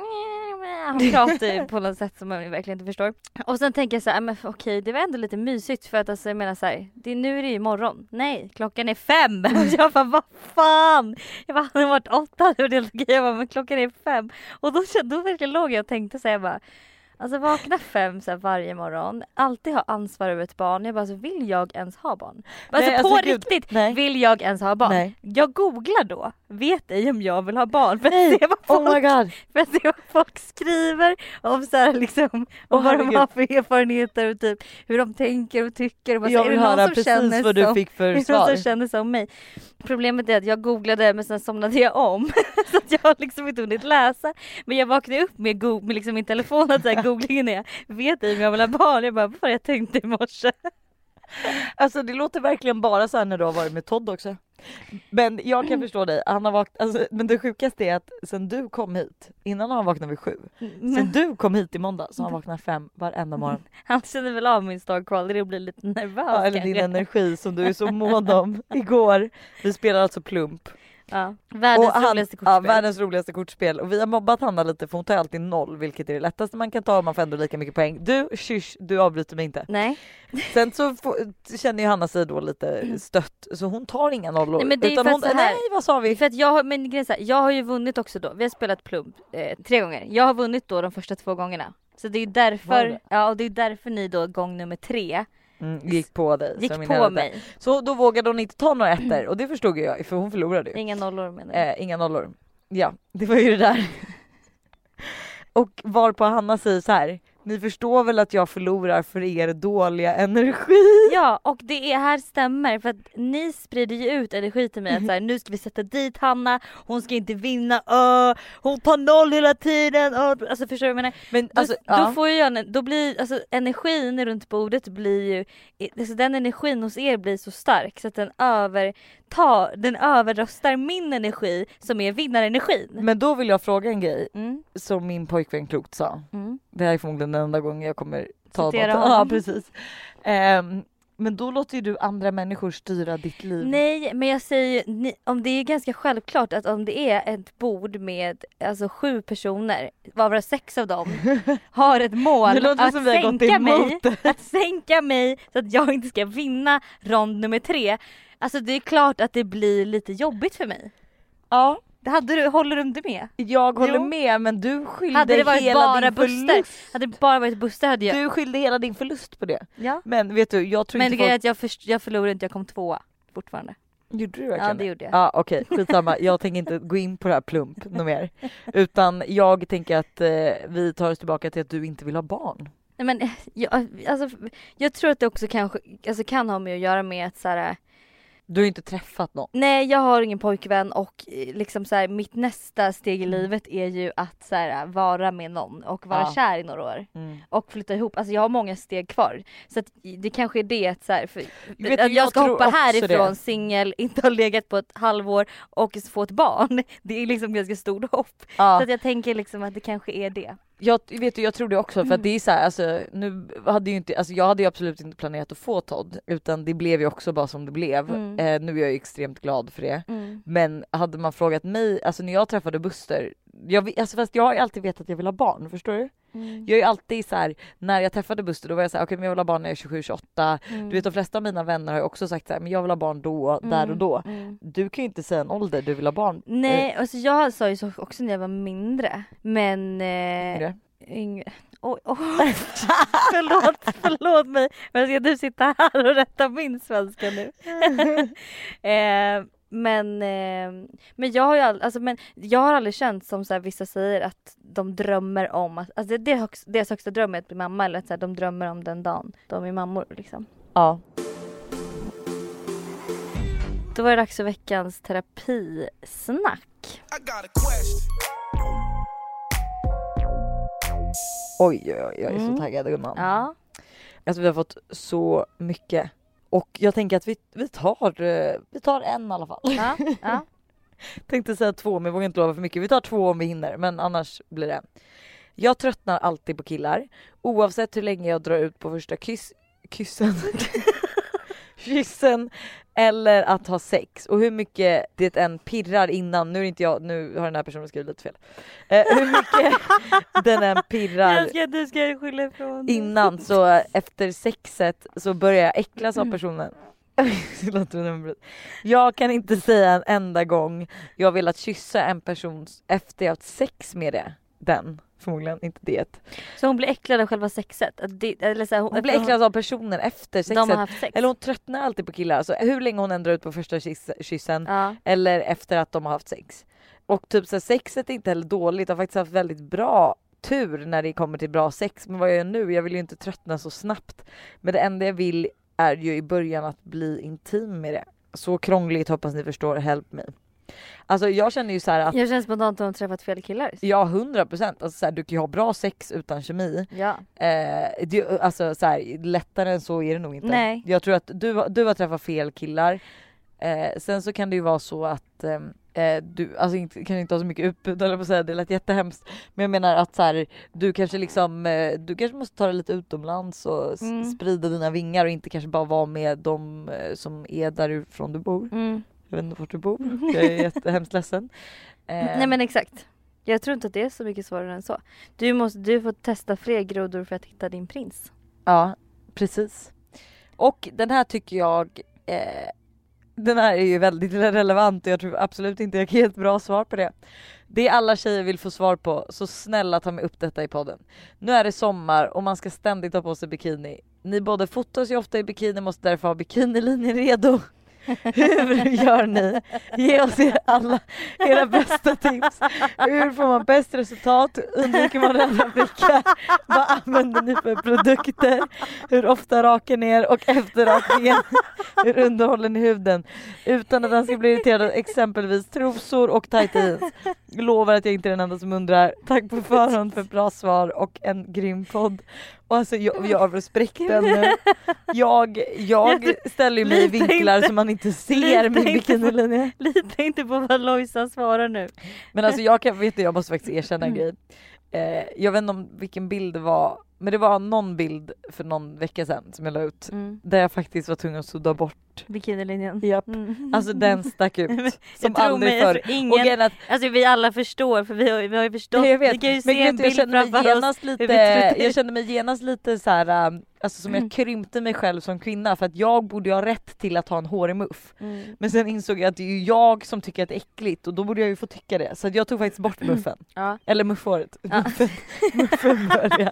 Han pratar ju på något sätt som man verkligen inte förstår. Och sen tänker jag så här, ah, men okej det var ändå lite mysigt för att alltså, jag menar så här, det, nu är det ju morgon. Nej, klockan är fem! Och jag bara, vad fan! Jag bara, hade det varit åtta det var helt okej. Jag bara, men klockan är fem. Och då, då verkligen låg jag och tänkte så här, jag bara, Alltså vakna fem så varje morgon, alltid ha ansvar över ett barn. Jag bara, så vill jag ens ha barn? Alltså, Nej, på alltså, gud, riktigt, nej. vill jag ens ha barn? Nej. Jag googlar då, vet ej om jag vill ha barn för att se vad folk, Oh my god. för att se vad folk skriver om så här liksom, om Åh, vad de har för erfarenheter och typ hur de tänker och tycker. Och bara, Jag är vill höra precis vad du som- fick är för det någon svar. som känner som mig? Problemet är att jag googlade men sen somnade jag om. så att jag har liksom inte hunnit läsa. Men jag vaknade upp med, go- med liksom min telefon att så här, googlingen är vet ej om jag vill ha barn. Jag bara vad jag tänkte i morse? Alltså det låter verkligen bara så här när du har varit med Todd också. Men jag kan förstå dig, han har vaknat, alltså, men det sjukaste är att sen du kom hit, innan han vaknat vid sju. Sen Men du kom hit i måndag så har han vaknat fem varenda morgon. han känner väl av min star quality och blir lite nervös. Ja, eller din energi som du är så mån om. Igår, vi spelade alltså plump Ja. Världens Och han- roligaste Ja, kortspel. världens roligaste kortspel och vi har mobbat Hanna lite för hon tar alltid noll vilket är det lättaste man kan ta och man får ändå lika mycket poäng. Du, kysch, du avbryter mig inte. Nej. Sen så får, känner ju Hanna sig då lite stött så hon tar inga nollor. Nej, men det är utan för hon, så här- nej vad sa vi? För att jag har, men grejen är här, jag har ju vunnit också då. Vi har spelat plump eh, tre gånger. Jag har vunnit då de första två gångerna. Så det är därför, ja och det är därför ni då gång nummer tre Mm, gick på dig. gick på helvete. mig. Så då vågade hon inte ta några ettor och det förstod jag för hon förlorade ju. Inga nollor menar jag. Eh, inga nollor. Ja, det var ju det där. och varpå Hanna säger så här. Ni förstår väl att jag förlorar för er dåliga energi? Ja och det är här stämmer för att ni sprider ju ut energi till mig att så här, nu ska vi sätta dit Hanna, hon ska inte vinna, öh, hon tar noll hela tiden, öh. alltså förstår du vad jag menar? Men Då, alltså, då ja. får ju jag, då blir alltså energin runt bordet blir ju, alltså den energin hos er blir så stark så att den övertar, den överröstar min energi som är vinnarenergin. men då vill jag fråga en grej Mm, som min pojkvän klokt sa. mm. Det här är förmodligen den enda gången jag kommer ta Citera något. Ja precis. Ehm, men då låter ju du andra människor styra ditt liv. Nej men jag säger ni, om det är ganska självklart att om det är ett bord med alltså sju personer, varav sex av dem har ett mål att sänka mig, att sänka mig så att jag inte ska vinna rond nummer tre. Alltså det är klart att det blir lite jobbigt för mig. Ja, Det hade du, håller du inte med? jag håller Jo. med men du skyllde Hade det varit hela bara din Buster, förlust. hade det bara varit Buster hade jag... Du skyllde hela din förlust på det. Ja. Men vet du, jag tror Men inte är folk... att jag, först, jag förlorade inte, jag kom tvåa fortfarande. Gjorde du verkligen Ja det gjorde jag. Ja okej, skitsamma. Jag tänker inte gå in på det här plump något mer. Utan jag tänker att eh, vi tar oss tillbaka till att du inte vill ha barn. Nej, men jag, alltså, jag tror att det också kanske, alltså, kan ha med att göra med att så här, Du har inte träffat någon. nej jag har ingen pojkvän och eh, liksom så här, mitt nästa steg i livet är ju att så här, vara med någon och vara Ja. kär i några år. Mm. Och flytta ihop, alltså jag har många steg kvar. Så att det kanske är det att, så här, för, Vet du, att jag ska hoppa härifrån singel, inte ha legat på ett halvår och få ett barn. Det är liksom ganska stort hopp. Ja. Så att jag tänker liksom att det kanske är det. Jag, vet jag tror det också för att det är så här, alltså, nu hade ju inte, alltså, jag hade ju absolut inte planerat att få Todd utan det blev ju också bara som det blev. Mm. Eh, nu är jag ju extremt glad för det. Mm. Men hade man frågat mig, alltså när jag träffade Buster, jag, alltså, fast jag har alltid vetat att jag vill ha barn, förstår du? Mm. Jag är alltid så här, när jag träffade Buster då var jag så här, okej men jag vill ha barn när jag är 27-28. Mm. Du vet de flesta av mina vänner har ju också sagt så här, men jag vill ha barn då, där och då. Mm. Du kan ju inte säga en ålder du vill ha barn. Nej, alltså jag sa ju så också när jag var mindre. Men... Eh, Eh, yngre. yngre. Oj, oj. förlåt, förlåt mig. Men ska du sitta här och rätta min svenska nu? eh, men, eh, men jag har ju all, alltså, men jag har aldrig känt som så här, vissa säger att de drömmer om att, alltså det är högst, deras högsta dröm är att bli mamma eller att så här, de drömmer om den dagen de är mammor liksom. Ja. Då var det dags för veckans terapisnack. Oj oj oj, jag är Mm. så taggad gumman. Ja. Alltså vi har fått så mycket. Och jag tänker att vi, vi, tar, eh, vi tar en i alla fall. Ja, ja. Tänkte säga två men jag vågar inte lova för mycket. Vi tar två om vi hinner men annars blir det en. Jag tröttnar alltid på killar oavsett hur länge jag drar ut på första kyss, kyssen. kyssen eller att ha sex och hur mycket det än pirrar innan, nu är inte jag, nu har den här personen skrivit lite fel. Eh, hur mycket den än pirrar Jag ska du ska skylla ifrån innan så efter sexet så börjar jag äcklas av Mm. personen. Jag kan inte säga en enda gång jag velat kyssa en person efter jag haft sex med det. Den, förmodligen inte det. Så hon blir äcklad av själva sexet? Det, eller så här, Hon blir äcklad av personen efter De sexet. har haft sex? Eller hon tröttnar alltid på killar, alltså hur länge hon än drar ut på första kyss, kyssen Ja. eller efter att de har haft sex. Och typ så här, sexet är inte heller dåligt, jag har faktiskt haft väldigt bra tur när det kommer till bra sex. Men vad jag gör nu, jag vill ju inte tröttna så snabbt. Men det enda jag vill är ju i början att bli intim med det. Så krångligt hoppas ni förstår, help me. Alltså jag känner ju så att Jag känner spontant att hon träffat fel killar. Ja 100 procent, alltså så här, du kan ju ha bra sex utan kemi. Ja. Eh, det, alltså så här, lättare än så är det nog inte. Nej. Jag tror att du, du har träffat fel killar. Eh, sen så kan det ju vara så att ehm, eh, du alltså inte, kan inte ha så mycket utbud eller på säga, det lät jättehemskt. Men jag menar att så här, du kanske liksom, eh, du kanske måste ta det lite utomlands och Mm. sprida dina vingar och inte kanske bara vara med de eh, som är därifrån du bor. Mm. Jag vet inte vart du bor. Jag är jättehemskt ledsen. Eh, Nej men exakt. Jag tror inte att det är så mycket svårare än så. Du, måste, du får testa fler grodor för att hitta din prins. Ja, precis. Och den här tycker jag eh, den här är ju väldigt relevant och jag tror absolut inte jag kan ge ett bra svar på det. Det alla tjejer vill få svar på, så snälla ta med upp detta i podden. Nu är det sommar och man ska ständigt ha på sig bikini. Ni både fotas ju ofta i bikini måste därför ha bikinilinjen redo. Hur gör ni? Ge oss alla era bästa tips. Hur får man bäst resultat? Undviker man röda prickar? Vad använder ni för produkter? Hur ofta rakar ni er? Och efter rakningen, hur underhåller ni huden? Utan att den ska bli irriterad av exempelvis trosor och tajta jeans. Lovar att jag inte är den enda som undrar. Tack på förhand för bra svar och en grym podd. Och alltså jag, jag har respekten nu. Jag, jag ställer ju mig i vinklar inte- så man inte ser min bikinilinje. Lita inte på vad Lojsan svarar nu. Men alltså jag kan, vet du, jag måste faktiskt erkänna en grej. Eh, jag vet inte om vilken bild det var, men det var någon bild för någon vecka sedan som jag la ut. Mm. Där jag faktiskt var tvungen att sudda bort. Bikinilinjen. Japp. Mm. Alltså den stack ut. Som aldrig förr. för ingen- Och att, Alltså vi alla förstår för vi har, vi har ju förstått. Jag Vi vet, kan ju se en bild framför oss. lite, vi jag kände mig genast lite så här, um, alltså som jag Mm. krympte mig själv som kvinna för att jag borde ju ha rätt till att ha en hårig muff. Mm. Men sen insåg jag att det är ju jag som tycker att det är äckligt och då borde jag ju få tycka det. Så att jag tog faktiskt bort muffen. Ja. Eller muffhåret. Ja. Muffen, börjar.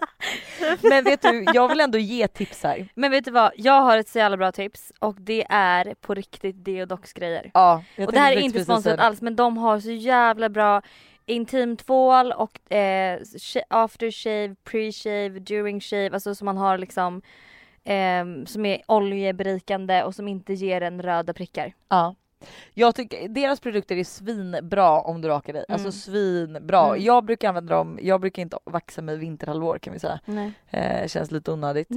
Men vet du, jag vill ändå ge tips här. Men vet du vad, jag har ett så jävla bra tips och det är på riktigt Deodox grejer. Ja, Och det här är inte sponsrat alls men de har så jävla bra intimtvål och eh, sh- aftershave, pre-shave, during shave, alltså som man har liksom ehm, som är oljeberikande och som inte ger en röda prickar. Ja. Jag tycker deras produkter är svinbra om du rakar dig. Alltså Mm. svinbra. Mm. Jag brukar använda dem, jag brukar inte vaxa mig vinterhalvår kan vi säga. Eh, känns lite onödigt.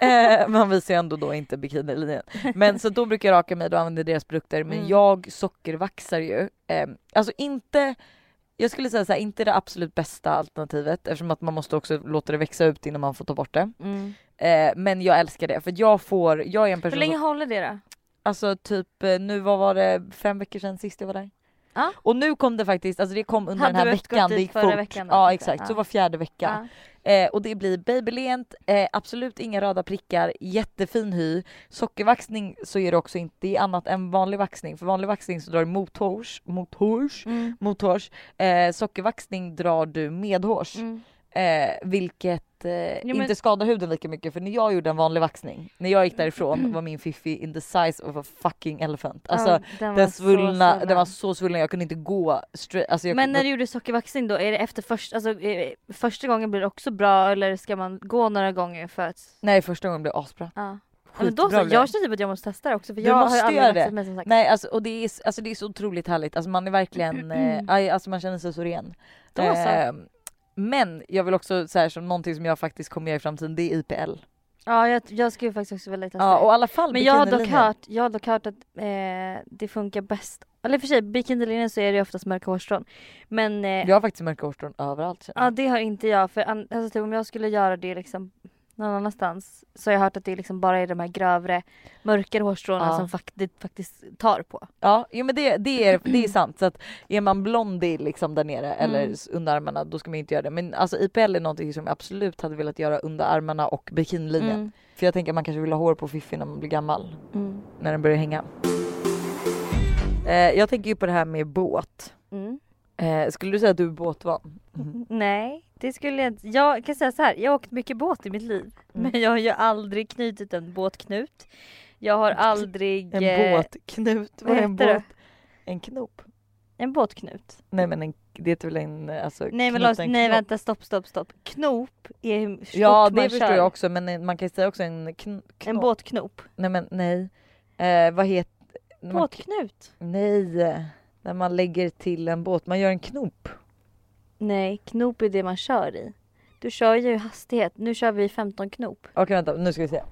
eh, man visar ju ändå då inte bikinilinjen. Men så då brukar jag raka mig, då använder deras produkter. Men Mm. jag sockervaxar ju. Eh, alltså inte, jag skulle säga så här, inte det absolut bästa alternativet eftersom att man måste också låta det växa ut innan man får ta bort det. Mm. Eh, men jag älskar det för jag får, jag är en Hur person länge som, håller det då? Alltså typ eh, nu vad var det, fem veckor sedan sist jag var där. Ja. Och nu kom det faktiskt, alltså det kom under Hade den här veckan, det gick förra fort. veckan då, ja typ? exakt, så Ja. var fjärde vecka. Eh, och det blir babylent, eh, absolut inga röda prickar, jättefin hy. Sockervaxning så är det också inte, det är annat än vanlig vaxning. För vanlig vaxning så drar du mothårs, mothårs, Mm. mothårs. Eh, sockervaxning drar du medhårs. Mm. Eh, vilket eh, men- inte skadar huden lika mycket för när jag gjorde en vanlig vaxning, när jag gick därifrån var min fiffi in the size of a fucking elephant. Alltså Ja, den, den svullna, den var så svullen jag kunde inte gå straight. Alltså Men när du gjorde sockervaxning då, är det efter först, alltså, första gången blir det också bra eller ska man gå några gånger för att... Nej första gången blev det asbra. Ja. Ja, men då så, jag känner typ att jag måste testa det också för Du jag har måste ju aldrig det. mig som sagt. Nej alltså, och det är, alltså det är så otroligt härligt, alltså man är verkligen, eh, alltså man känner sig så ren. Då så. Men jag vill också säga som någonting som jag faktiskt kommer göra i framtiden, det är IPL. Ja jag, jag skulle faktiskt också vilja testa Ja och i alla fall Men jag har dock hört, jag har dock hört att eh, det funkar bäst. Eller för sig, bikinilinjen så är det oftast mörka hårstrån. Men eh, Jag har faktiskt mörka hårstrån överallt ja det har inte jag för an, alltså, typ, om jag skulle göra det liksom någon annanstans så har jag hört att det liksom bara är de här grövre mörkare hårstråna Ja. som det faktiskt tar på. Ja, jo, men det, det, är, det är sant. Så att är man blondie liksom där nere eller Mm. s- under armarna då ska man inte göra det. Men alltså IPL är någonting som jag absolut hade velat göra under armarna och bikinilinjen. Mm. För jag tänker att man kanske vill ha hår på fiffi när man blir gammal. Mm. När den börjar hänga. Eh, jag tänker ju på det här med båt. Mm. Eh, skulle du säga att du är båtvan? Nej, det skulle jag inte. Jag kan säga så här, jag har åkt mycket båt i mitt liv. Mm. Men jag har ju aldrig knutit en båtknut. Jag har aldrig... En eh, båtknut? Vad är en det? båt? En knop? En båtknut. Nej men en, det heter väl en alltså Nej men en nej vänta stopp stopp stopp. Knop är hur Ja det förstår kör. jag också men en- man kan ju säga också en kn, En båtknop. Nej men nej. Eh, vad heter... när man- Båtknut? Nej. När man lägger till en båt, man gör en knop. Nej, knop är det man kör i. Du kör ju i hastighet. Nu kör vi 15 knop. Okej vänta, nu ska vi se.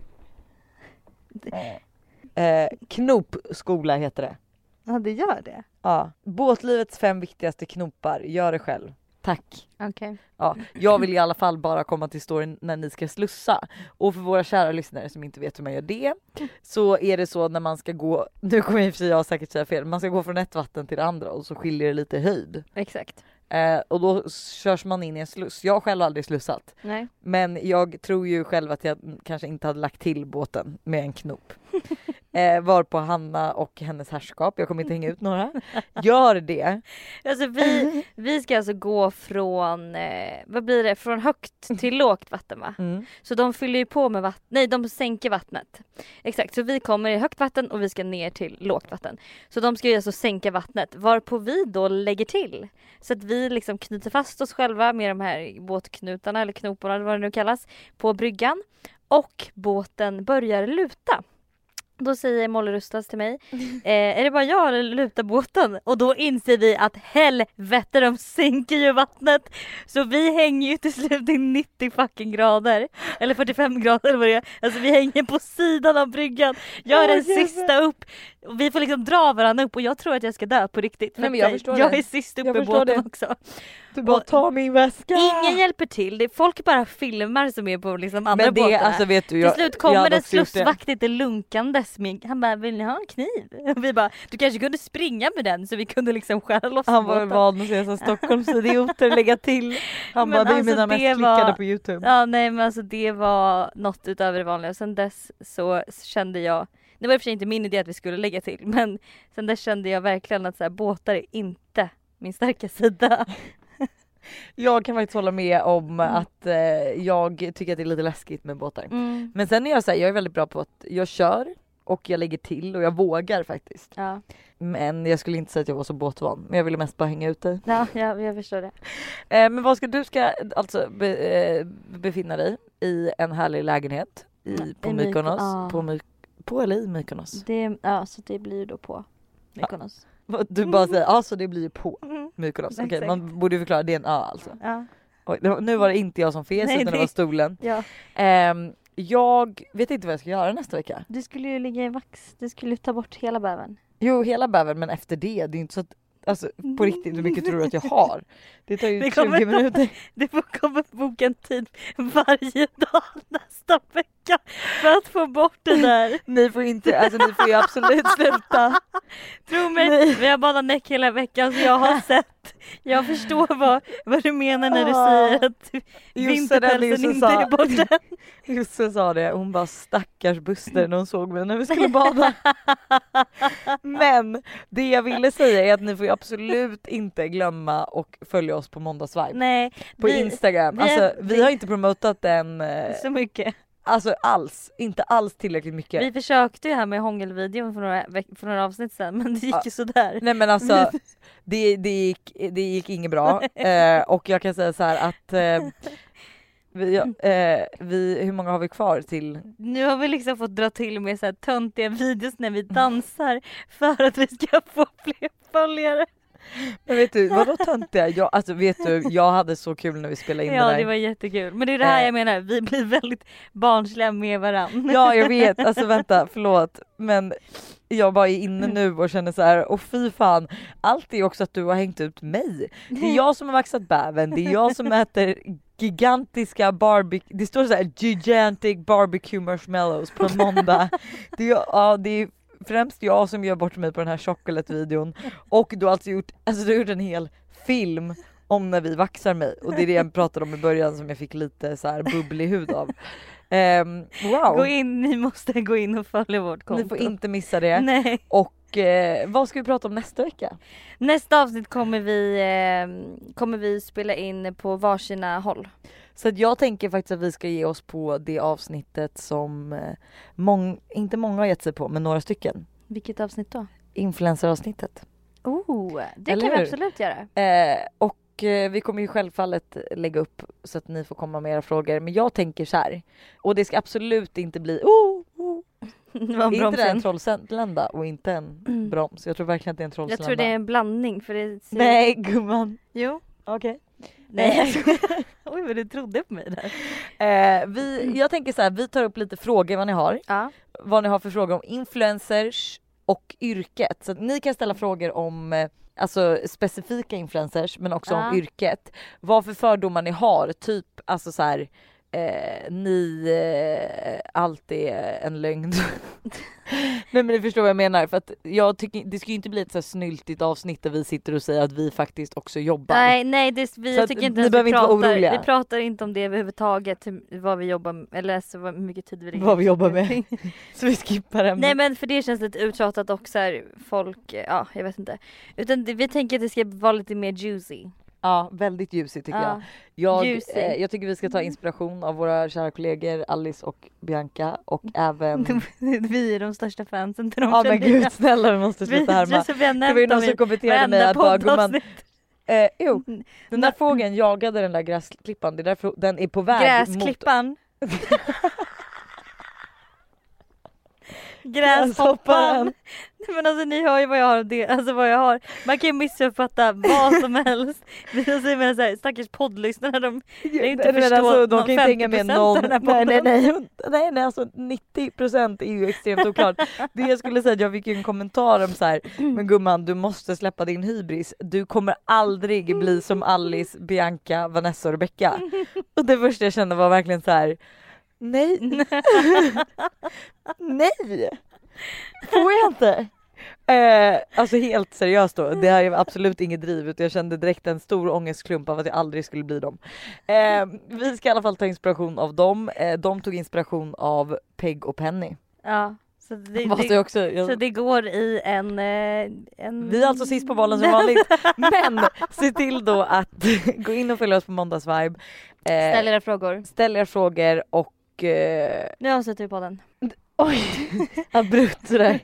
Eh, knopskola heter det. Ja det gör det. Ja. Båtlivets fem viktigaste knopar, gör det själv. Tack. Okej. Ja, jag vill i alla fall bara komma till storyn när ni ska slussa. Och för våra kära lyssnare som inte vet hur man gör det så är det så när man ska gå, nu kommer i och för sig jag säkert säga fel, man ska gå från ett vatten till det andra och så skiljer det lite höjd. Exakt. Eh, och då körs man in i en sluss. Jag har själv aldrig slussat Nej. men jag tror ju själv att jag kanske inte hade lagt till båten med en knop. Eh, var på Hanna och hennes herrskap, jag kommer inte hänga ut några, gör det. Alltså vi, vi ska alltså gå från, eh, vad blir det, från högt till lågt vatten va? Mm. Så de fyller ju på med vatten, nej de sänker vattnet. Exakt, så vi kommer i högt vatten och vi ska ner till lågt vatten. Så de ska ju alltså sänka vattnet varpå vi då lägger till. Så att vi liksom knyter fast oss själva med de här båtknutarna eller knoparna eller vad det nu kallas på bryggan. Och båten börjar luta. Då säger Molly Rustas till mig, eh, är det bara jag eller lutar båten? Och då inser vi att helvete de sänker ju vattnet. Så vi hänger ju till slut i 90 fucking grader. Eller 45 grader eller vad det är. Alltså vi hänger på sidan av bryggan. Jag är den sista upp. Och vi får liksom dra varandra upp och jag tror att jag ska dö på riktigt. För Nej, men jag eh, förstår jag det. är sist upp Jag i båten det. också. Du bara ta min väska! Ingen hjälper till. Det är folk bara filmar som är på liksom andra Men det, båtarna. alltså vet du, jag, Till slut jag kommer en slussvakt lite lunkandes med, han bara vill ni ha en kniv? Och vi bara du kanske kunde springa med den så vi kunde liksom skära loss Han var van att se så Stockholmsidioter lägga till. Han Men bara det är alltså, mina mest det klickade var- på youtube. Ja nej men alltså det var något utöver det vanliga. Sen dess så kände jag, det var i och för sig inte min idé att vi skulle lägga till men sen dess kände jag verkligen att så här, båtar är inte min starka sida. Jag kan faktiskt hålla med om Mm. att eh, jag tycker att det är lite läskigt med båtar. Mm. Men sen är jag så här, jag är väldigt bra på att jag kör och jag lägger till och jag vågar faktiskt. Ja. Men jag skulle inte säga att jag var så båtvan. Men jag ville mest bara hänga ute. Ja, ja, jag förstår det. Eh, men vad ska du ska alltså be, eh, befinna dig i en härlig lägenhet i, på i Myko- Mykonos? ja. På, My, på eller i Mykonos? det. Ja så det blir ju då på Mykonos. Du bara säger ja så det blir på Mm. Mykonos. Okej Exakt. man borde ju förklara det är en ö alltså. Ja. Oj, nu var det inte jag som fes Nej, utan det var stolen. ja. Ehm, jag vet inte vad jag ska göra nästa vecka. Du skulle ju ligga i vax, du skulle ju ta bort hela bävern. Jo hela bävern men efter det, det är inte så att Alltså på riktigt hur mycket tror du att jag har? Det tar ju Det 20 kommer ta- minuter. Du får komma och boka en tid varje dag nästa vecka för att få bort det där. Ni får inte, alltså ni får ju absolut sluta. Tro mig, Nej. vi har badat näck hela veckan så jag har sett. Jag förstår vad, vad du menar när du Ah. säger att vinterpälsen inte sa- är borta. Josse sa det, hon bara stackars Buster när hon såg mig när vi skulle bada. Men det jag ville säga är att ni får ju absolut inte glömma och följa oss på måndagsvibe. Nej, På vi, Instagram. vi Alltså vi vi- har inte promotat den eh, så mycket. Alltså alls. Inte alls tillräckligt mycket. Vi försökte ju här med hångelvideon för några, för några avsnitt sedan men det gick Ja. ju sådär. Nej men alltså det, det, gick, det gick inget bra eh, och jag kan säga så här att eh, vi, eh, vi, hur många har vi kvar till? Nu har vi liksom fått dra till med så här töntiga videos när vi dansar för att vi ska få fler följare. Men vet du vadå töntiga? Jag, alltså vet du jag hade så kul när vi spelade in Ja det där. det var jättekul. Men det är det här Eh. jag menar, vi blir väldigt barnsliga med varandra. Ja jag vet, alltså vänta förlåt men jag bara är inne nu och känner så här och fy fan allt är också att du har hängt ut mig. Det är jag som har vaxat bävern, det är jag som äter gigantiska barbecue, det står så här gigantic barbecue marshmallows på en måndag. Det är, ja, det är främst jag som gör bort mig på den här chocolate-videon och du har alltså gjort, alltså du har gjort en hel film om när vi vaxar mig och det är det jag pratade om i början som jag fick lite så här bubblig hud av. Ehm, wow! Gå in, ni måste gå in och följa vårt konto. Ni får inte missa det. Nej. Och eh, vad ska vi prata om nästa vecka? Nästa avsnitt kommer vi, eh, kommer vi spela in på varsina håll. Så att jag tänker faktiskt att vi ska ge oss på det avsnittet som eh, mång, inte många har gett sig på men några stycken. Vilket avsnitt då? Influenceravsnittet. Oh, det Eller kan vi hur? absolut göra. Eh, och eh, vi kommer ju självfallet lägga upp så att ni får komma med era frågor. Men jag tänker så här. Och det ska absolut inte bli oh, oh. Inte det en trollslända och inte en Mm. broms. Jag tror verkligen att det är en Jag trollslända. tror det är en blandning för det ser... Nej gumman. Jo. Okej. Nej. Oj vad du trodde på mig där. Eh, vi, jag tänker så här, vi tar upp lite frågor vad ni har. Ja. Vad ni har för frågor om influencers och yrket. Så att ni kan ställa frågor om eh, alltså specifika influencers men också Ja. om yrket. Vad för fördomar ni har, typ alltså så här eh, ni, eh, allt är en lögn. Nej men ni förstår vad jag menar för att jag tycker det ska ju inte bli ett så här snyltigt avsnitt där vi sitter och säger att vi faktiskt också jobbar. Nej nej det, vi, Så jag tycker ni inte behöver vi inte vara pratar, oroliga. vi pratar inte om det överhuvudtaget, hur, vad vi jobbar med, eller så vad- hur mycket tid vi lägger Vad vi jobbar med. Så vi skippar ämnet. Nej men för det känns lite uttjatat och så här, folk, ja jag vet inte. Utan det, vi tänker att det ska vara lite mer juicy. Ja väldigt juicy tycker jag. Ja. Jag, Juicy. eh, jag tycker vi ska ta inspiration av våra kära kollegor Alice och Bianca och även vi är de största fansen till dem Ja men jag. gud snälla vi måste sluta härma. vi Det var ju någon som kommenterade mig att bara gumman, eh, jo, den där fågeln jagade den där gräsklippan, det är därför den är på väg mot Gräsklippan. Gräshopparen. Gräshoppan. Nej, Men alltså ni hör ju vad jag har, det, alltså vad jag har. Man kan ju missuppfatta vad som helst. Alltså, jag menar såhär, stackars poddlyssnare de lär inte Nej, men förstå alltså, de kan inte hänga med 50% någon. Nej nej nej, nej nej alltså 90% är ju extremt oklart. Det jag skulle säga, jag fick ju en kommentar om så här, men gumman du måste släppa din hybris. Du kommer aldrig bli som Alice, Bianca, Vanessa och Rebecca. Och det första jag kände var verkligen så här. Nej. nej! Får jag inte? Eh, alltså helt seriöst då, det här är absolut inget driv utan jag kände direkt en stor ångestklump av att jag aldrig skulle bli dem. Eh, vi ska i alla fall ta inspiration av dem. Eh, de tog inspiration av Peg och Penny. Ja, så det, det, jag också, jag, så det går i en... eh, en... Vi är alltså sist på bollen som vanligt. Men se till då att gå in och följa oss på måndagsvibe. Eh, Ställ era frågor. ställ era frågor och eh, Nu avslutar vi podden. Oj, abrupt sådär.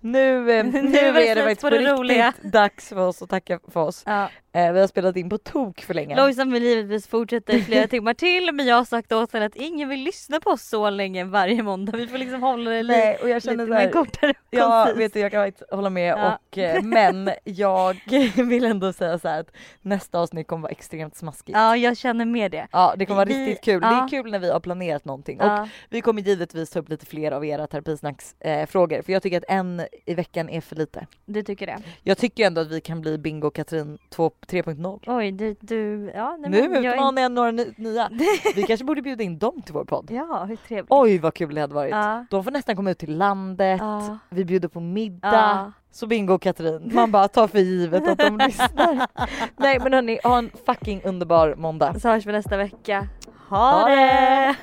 Nu, eh, nu, Nu är det faktiskt på på det riktigt roliga. dags för oss att tacka för oss. Ja. Eh, vi har spelat in på tok för länge. Lojsan vill givetvis fortsätta i flera timmar till men jag har sagt åt henne att ingen vill lyssna på oss så länge varje måndag. Vi får liksom hålla det Nej, och jag lite känner mer såhär, kortare och Ja, vet du, jag kan faktiskt hålla med Ja. och eh, men jag vill ändå säga så att nästa avsnitt kommer vara extremt smaskigt. Ja jag känner med det. Ja det kommer vara Vi- riktigt kul. Det ja. är kul när vi har planerat någonting och Ja. vi kommer givetvis ta upp lite fler av era terapisnacksfrågor eh, för jag tycker att en i veckan är för lite. Du tycker det? Jag tycker ändå att vi kan bli Bingo Katrin 2 3.0. Oj du, du ja nej, Nu men jag är utmanar några ny- nya. Vi kanske borde bjuda in dem till vår podd. Ja hur trevligt. Oj vad kul det hade varit. Ja. De får nästan komma ut till landet, Ja. vi bjuder på middag. Ja. Så bingo Katrin, man bara tar för givet att de lyssnar. Nej men hörni, ha en fucking underbar måndag. Så hörs vi nästa vecka. Ha Ha det! det!